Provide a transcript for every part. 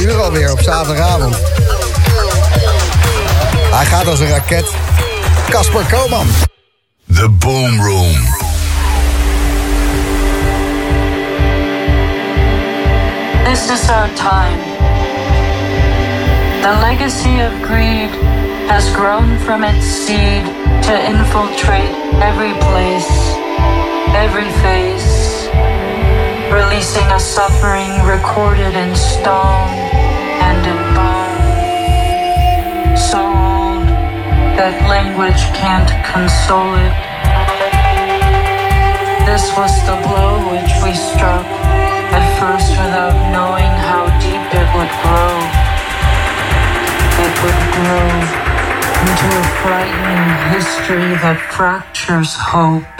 uur alweer op zaterdagavond. Hij gaat als een raket. Casper Koman. The Boom Room. This is our time. The legacy of greed has grown from its seed to infiltrate every place, every face, releasing a suffering recorded in stone and in bone. So old that language can't console it. This was the blow which we struck, at first without knowing how deep it would grow. It would grow into a frightening history that fractures hope.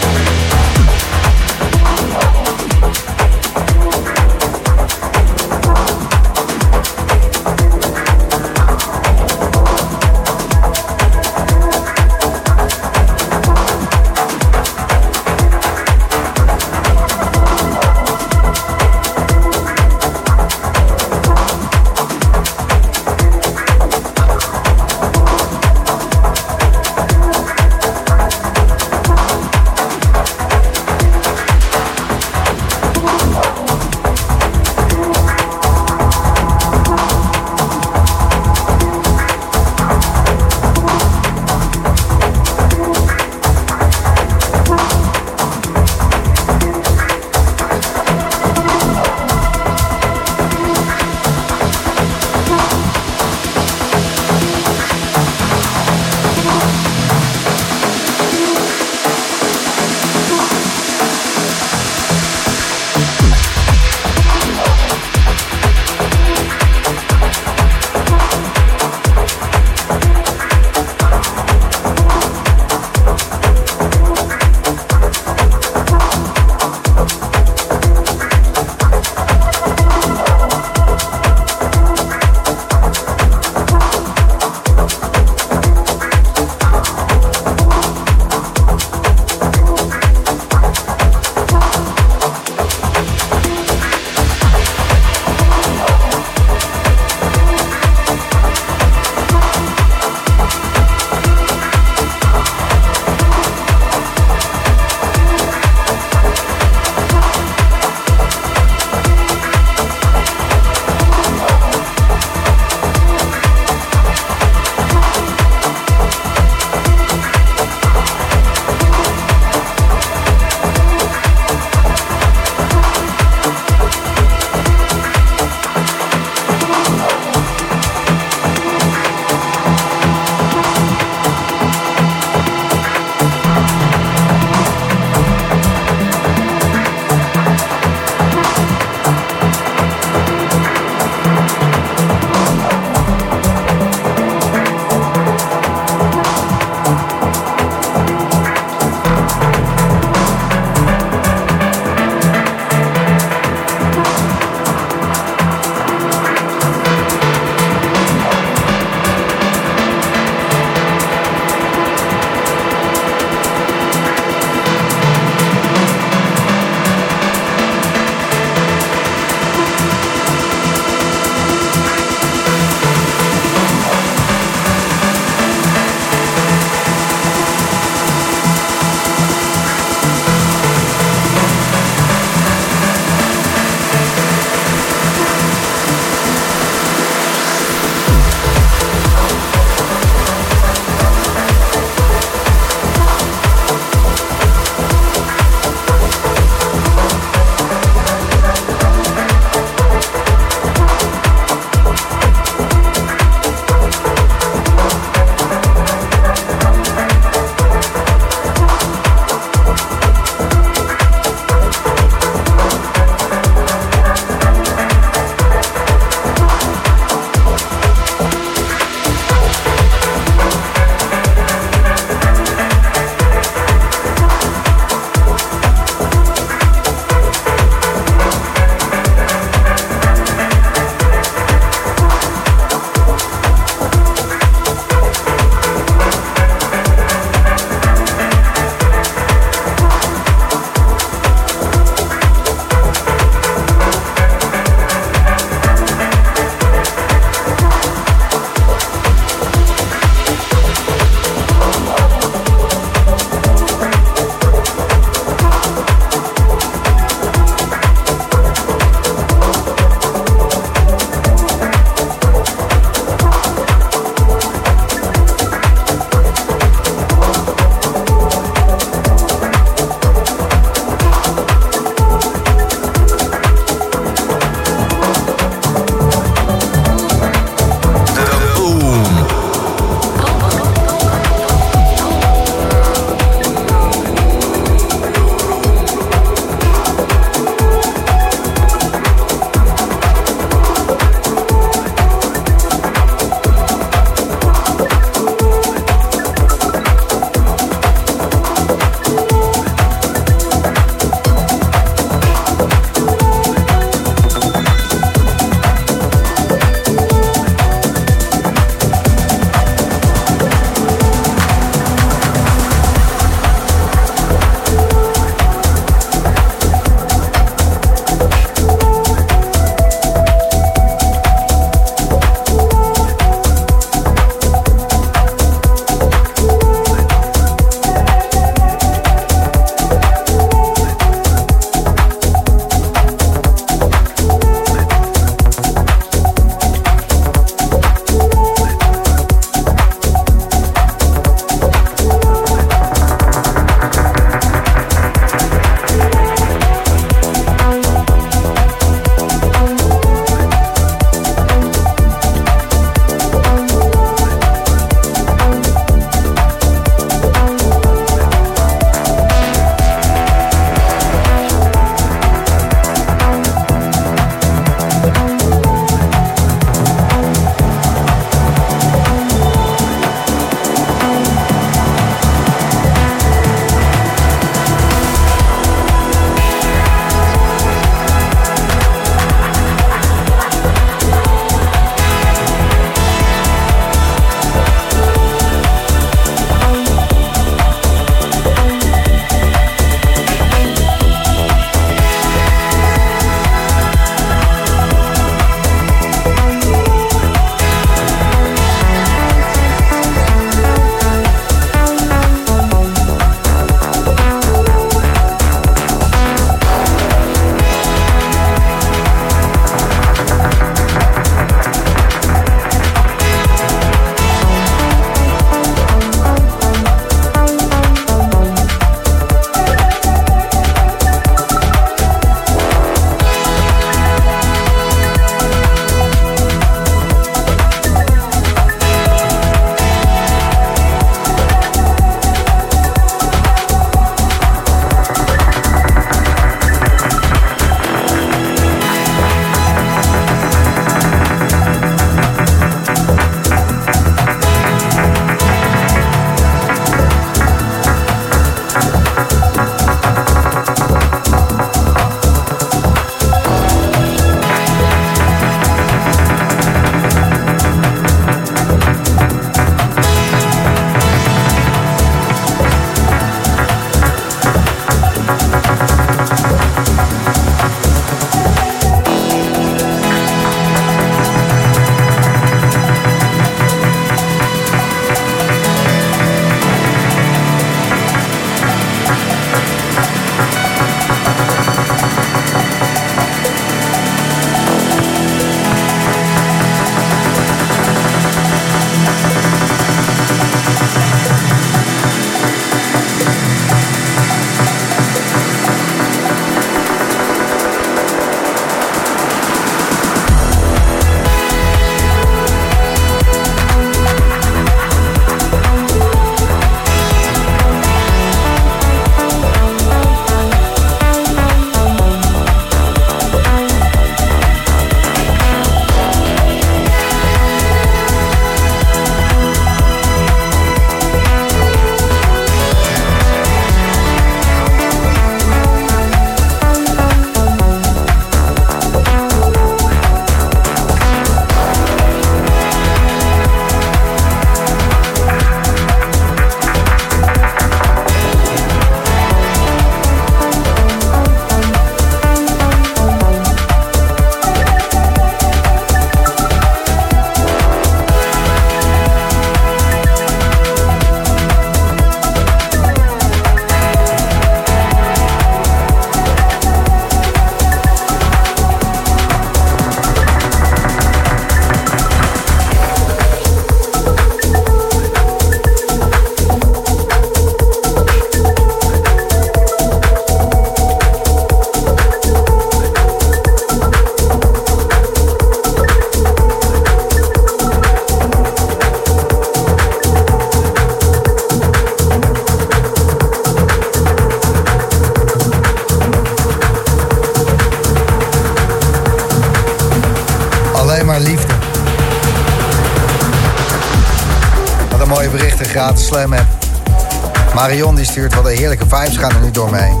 Een heerlijke vibes gaan er nu door heen.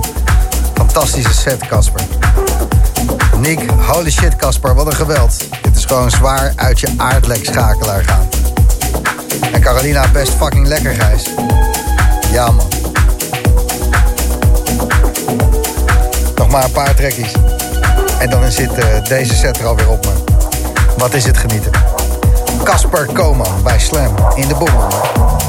Fantastische set, Casper. Nick, holy shit, Casper, wat een geweld. Dit is gewoon zwaar uit je aardlek schakelaar gaan. En Carolina, best fucking lekker, Gijs. Ja, man. Nog maar een paar trekjes. En dan zit uh, deze set er alweer op me. Wat is het genieten. Casper Koman bij Slam in de boom.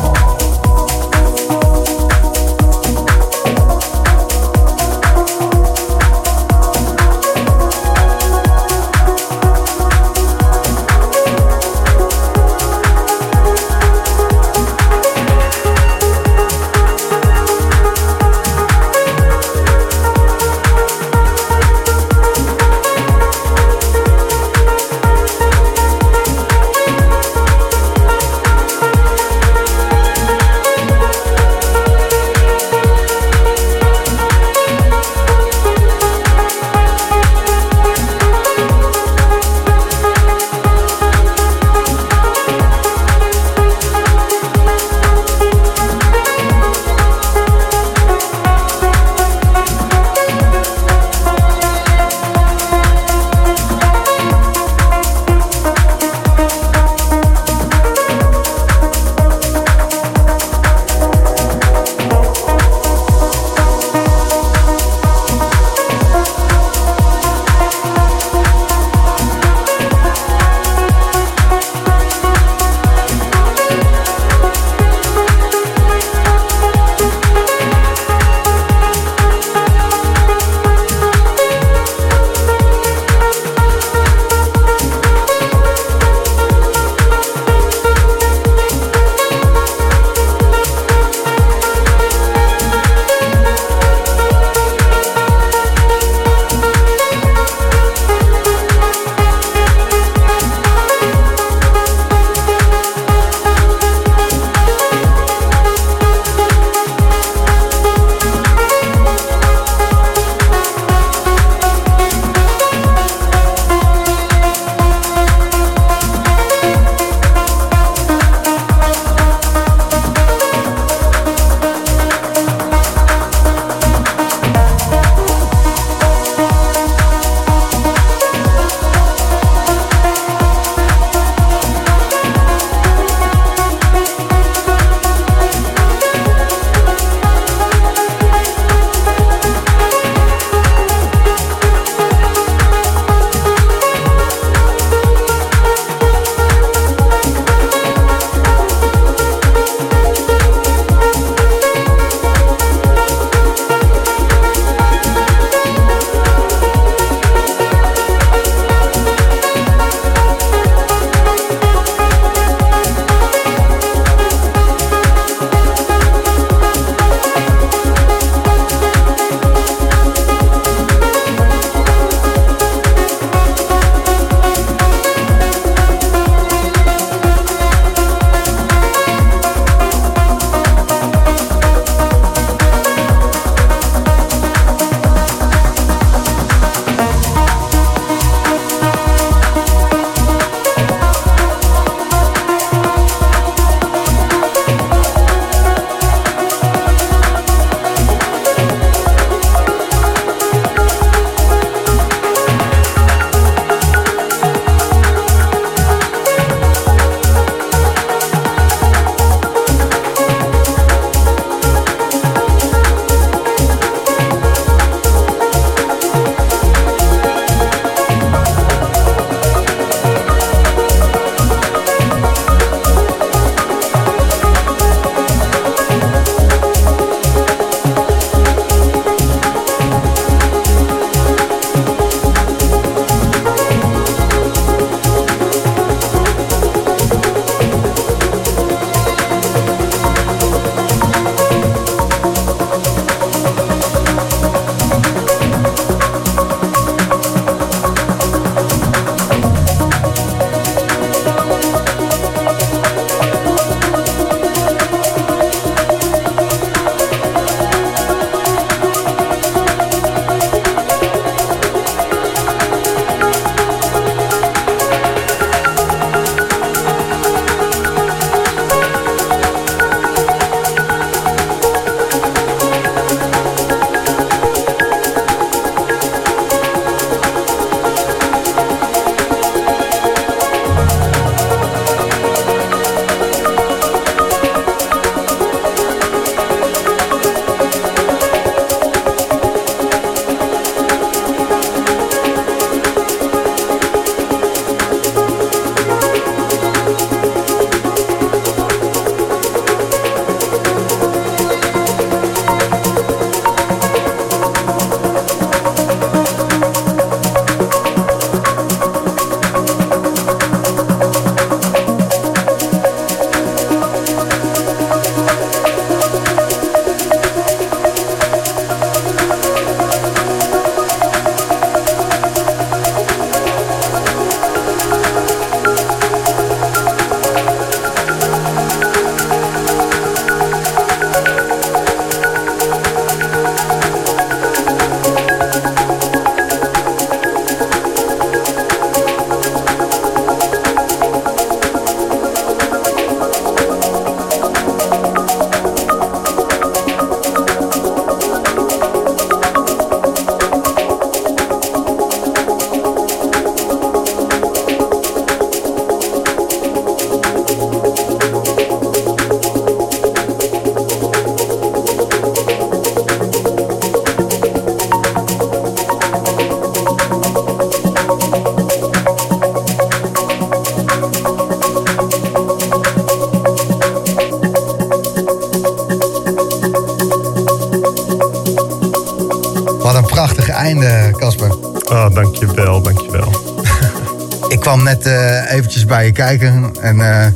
Je kijken. En eh,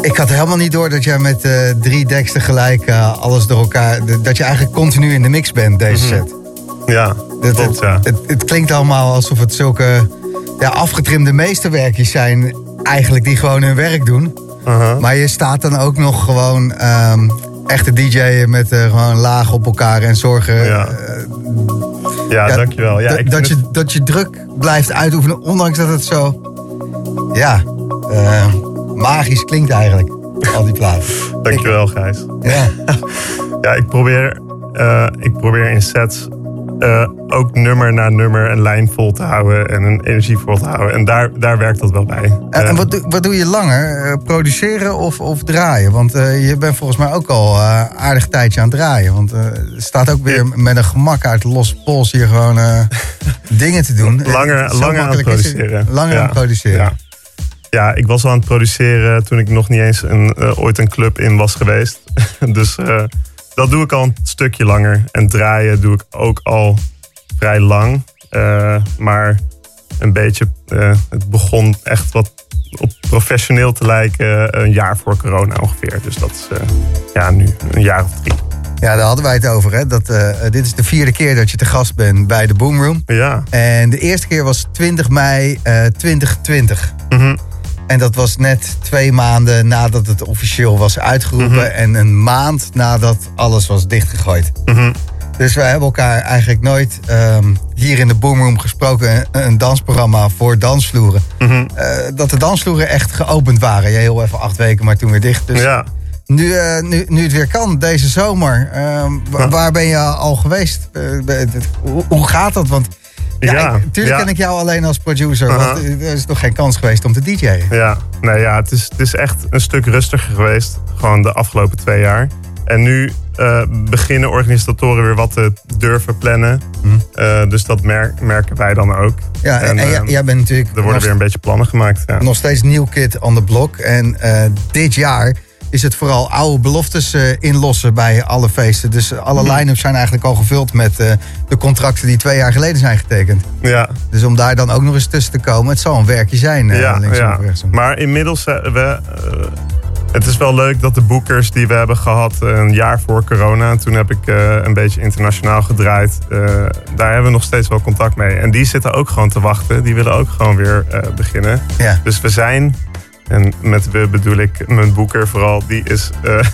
ik had helemaal niet door dat jij met eh, drie decks tegelijk eh, alles door elkaar... Dat je eigenlijk continu in de mix bent, deze set. Ja, Het, klopt, het, ja. het, het klinkt allemaal alsof het zulke ja, afgetrimde meesterwerkjes zijn... eigenlijk die gewoon hun werk doen. Aha. Maar je staat dan ook nog gewoon ehm echte DJ'en met gewoon laag op elkaar en zorgen... Ja. Ja, ja, dankjewel. Ja, dat, dat, je, dat je druk blijft uitoefenen, ondanks dat het zo... Ja, eh, magisch klinkt eigenlijk, al die het- dankjewel, Gijs. Ja, Ja, ik probeer, eh, ik probeer in sets eh, ook nummer na nummer een lijn vol te houden en een energie vol te houden. En daar, daar werkt dat wel bij. en, en wat, doe- wat doe je langer? Produceren of, of draaien? Want je bent volgens mij ook al aardig tijdje aan het draaien. Want er staat ook weer met een gemak uit losse pols hier gewoon dingen te doen. Langer, langer aan het het. produceren. Langer Ja, aan het produceren. Ja. Ja, ik was al aan het produceren toen ik nog niet eens een, eh, ooit een club in was geweest. dus eh, dat doe ik al een stukje langer. En draaien doe ik ook al vrij lang. Eh, maar een beetje, het begon echt wat op professioneel te lijken een jaar voor corona ongeveer. Dus dat is ja, nu een jaar of drie. Ja, daar hadden wij het over. Hè? Dat, dit is de vierde keer dat je te gast bent bij de Boomroom. Ja, En de eerste keer was 20 mei eh 2020. Mhm. En dat was net twee maanden nadat het officieel was uitgeroepen. Mhm. En een maand nadat alles was dichtgegooid. Mhm. Dus wij hebben elkaar eigenlijk nooit ehm, hier in de Boomroom gesproken. Een, een dansprogramma voor dansvloeren. Mhm. Eh, dat de dansvloeren echt geopend waren. Je heel even acht weken, maar toen weer dicht. Dus ja. nu, eh, nu, nu het weer kan, deze zomer. ehm, wa- Ja. Waar ben je al geweest? Eh, hoe gaat dat? Want ja, Ja, ik- tuurlijk ja. ken ik jou alleen als producer. Want er is toch geen kans geweest om te DJ'en? Ja, nee, ja het, is, het is echt een stuk rustiger geweest. Gewoon de afgelopen twee jaar. En nu eh, beginnen organisatoren weer wat te durven plannen. Eh, dus dat mer- merken wij dan ook. Hm. Ja, en, en jij- jij bent natuurlijk er worden weer een beetje plannen gemaakt. Ja. nog steeds nieuw kid on the block. En eh, dit jaar is het vooral oude beloftes eh, inlossen bij alle feesten. Dus alle Mhm. line-ups zijn eigenlijk al gevuld met eh, de contracten die twee jaar geleden zijn getekend. Ja, Dus om daar dan ook nog eens tussen te komen, het zal een werkje zijn. eh, ja, ja. Maar inmiddels, we, het is wel leuk dat de boekers die we hebben gehad eh, een jaar voor corona, toen heb ik een beetje internationaal gedraaid, daar hebben we nog steeds wel contact mee. En die zitten ook gewoon te wachten, die willen ook gewoon weer beginnen. Ja. Dus we zijn, en met we bedoel ik mijn boeker vooral, die is eh,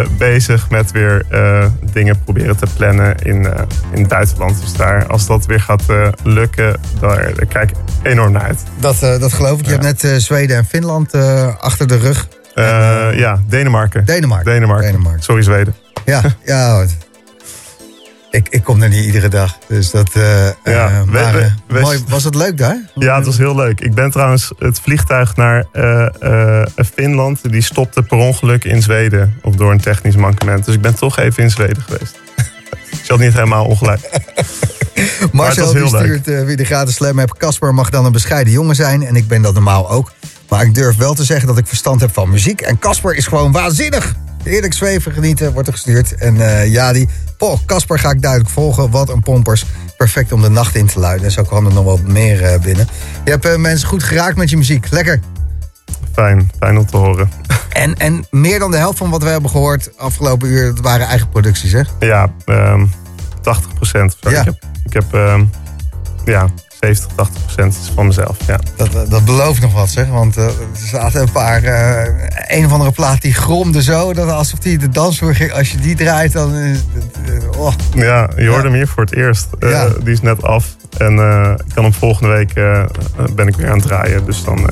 eh, bezig met weer eh, dingen proberen te plannen in, in het buitenland. Dus daar, als dat weer gaat lukken, daar, daar kijk ik enorm naar uit. Dat, dat geloof ik. Je Ja. hebt net Zweden en Finland achter de rug. Ja, Denemarken. Denemarken. Denemarken. Denemarken. Sorry, Zweden. Ja, ja. Ik, ik kom er niet iedere dag. Dus dat. eh, Ja, eh, we- maar, we- eh, we- mooi. Was het leuk daar? Ja, het was heel leuk. Ik ben trouwens het vliegtuig naar Finland. Die stopte per ongeluk in Zweden. Of door een technisch mankement. Dus ik ben toch even in Zweden geweest. Ik had niet helemaal ongelijk. Marcel die heel stuurt wie de gratis slam hebt. Casper mag dan een bescheiden jongen zijn. En ik ben dat normaal ook. Maar ik durf wel te zeggen dat ik verstand heb van muziek. En Casper is gewoon waanzinnig. Heerlijk zweven, genieten, wordt er gestuurd. En eh ja, die... Poh, Casper ga ik duidelijk volgen. Wat een pompers. Perfect om de nacht in te luiden. En zo kwam er nog wat meer eh, binnen. Je hebt eh, mensen goed geraakt met je muziek. Lekker. Fijn, fijn om te horen. En, en meer dan de helft van wat we hebben gehoord afgelopen uur... dat waren eigen producties, hè? Ja, ehm 80 procent. Ja. Ik heb, ik heb ehm, ja, 70, 80 procent van mezelf. Ja. Dat, eh, dat belooft nog wat, zeg. Want eh, er zaten een paar... eh, een of andere plaat die gromde zo... Dat alsof die de dansvloer ging. Als je die draait, dan... is het, oh. Ja, je hoorde hem hier voor het eerst. Ja. Die is net af. En ik kan hem volgende week ben ik weer aan het draaien. Dus dan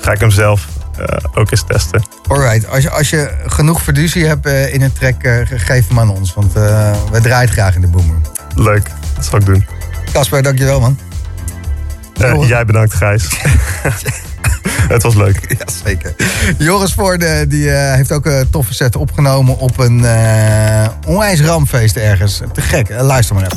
ga ik hem zelf ook eens testen. Alright, als je, als je genoeg fiducie hebt in een track... geef hem aan ons. Want we draaien graag in de boomer. Leuk, dat zal ik doen. Casper, dankjewel, man. Eh, jij bedankt, Gijs. het was leuk. Ja, zeker. Joris Voorde die, eh, heeft ook een toffe set opgenomen... op een eh onwijs ramfeest ergens. Te gek. Eh, luister maar even.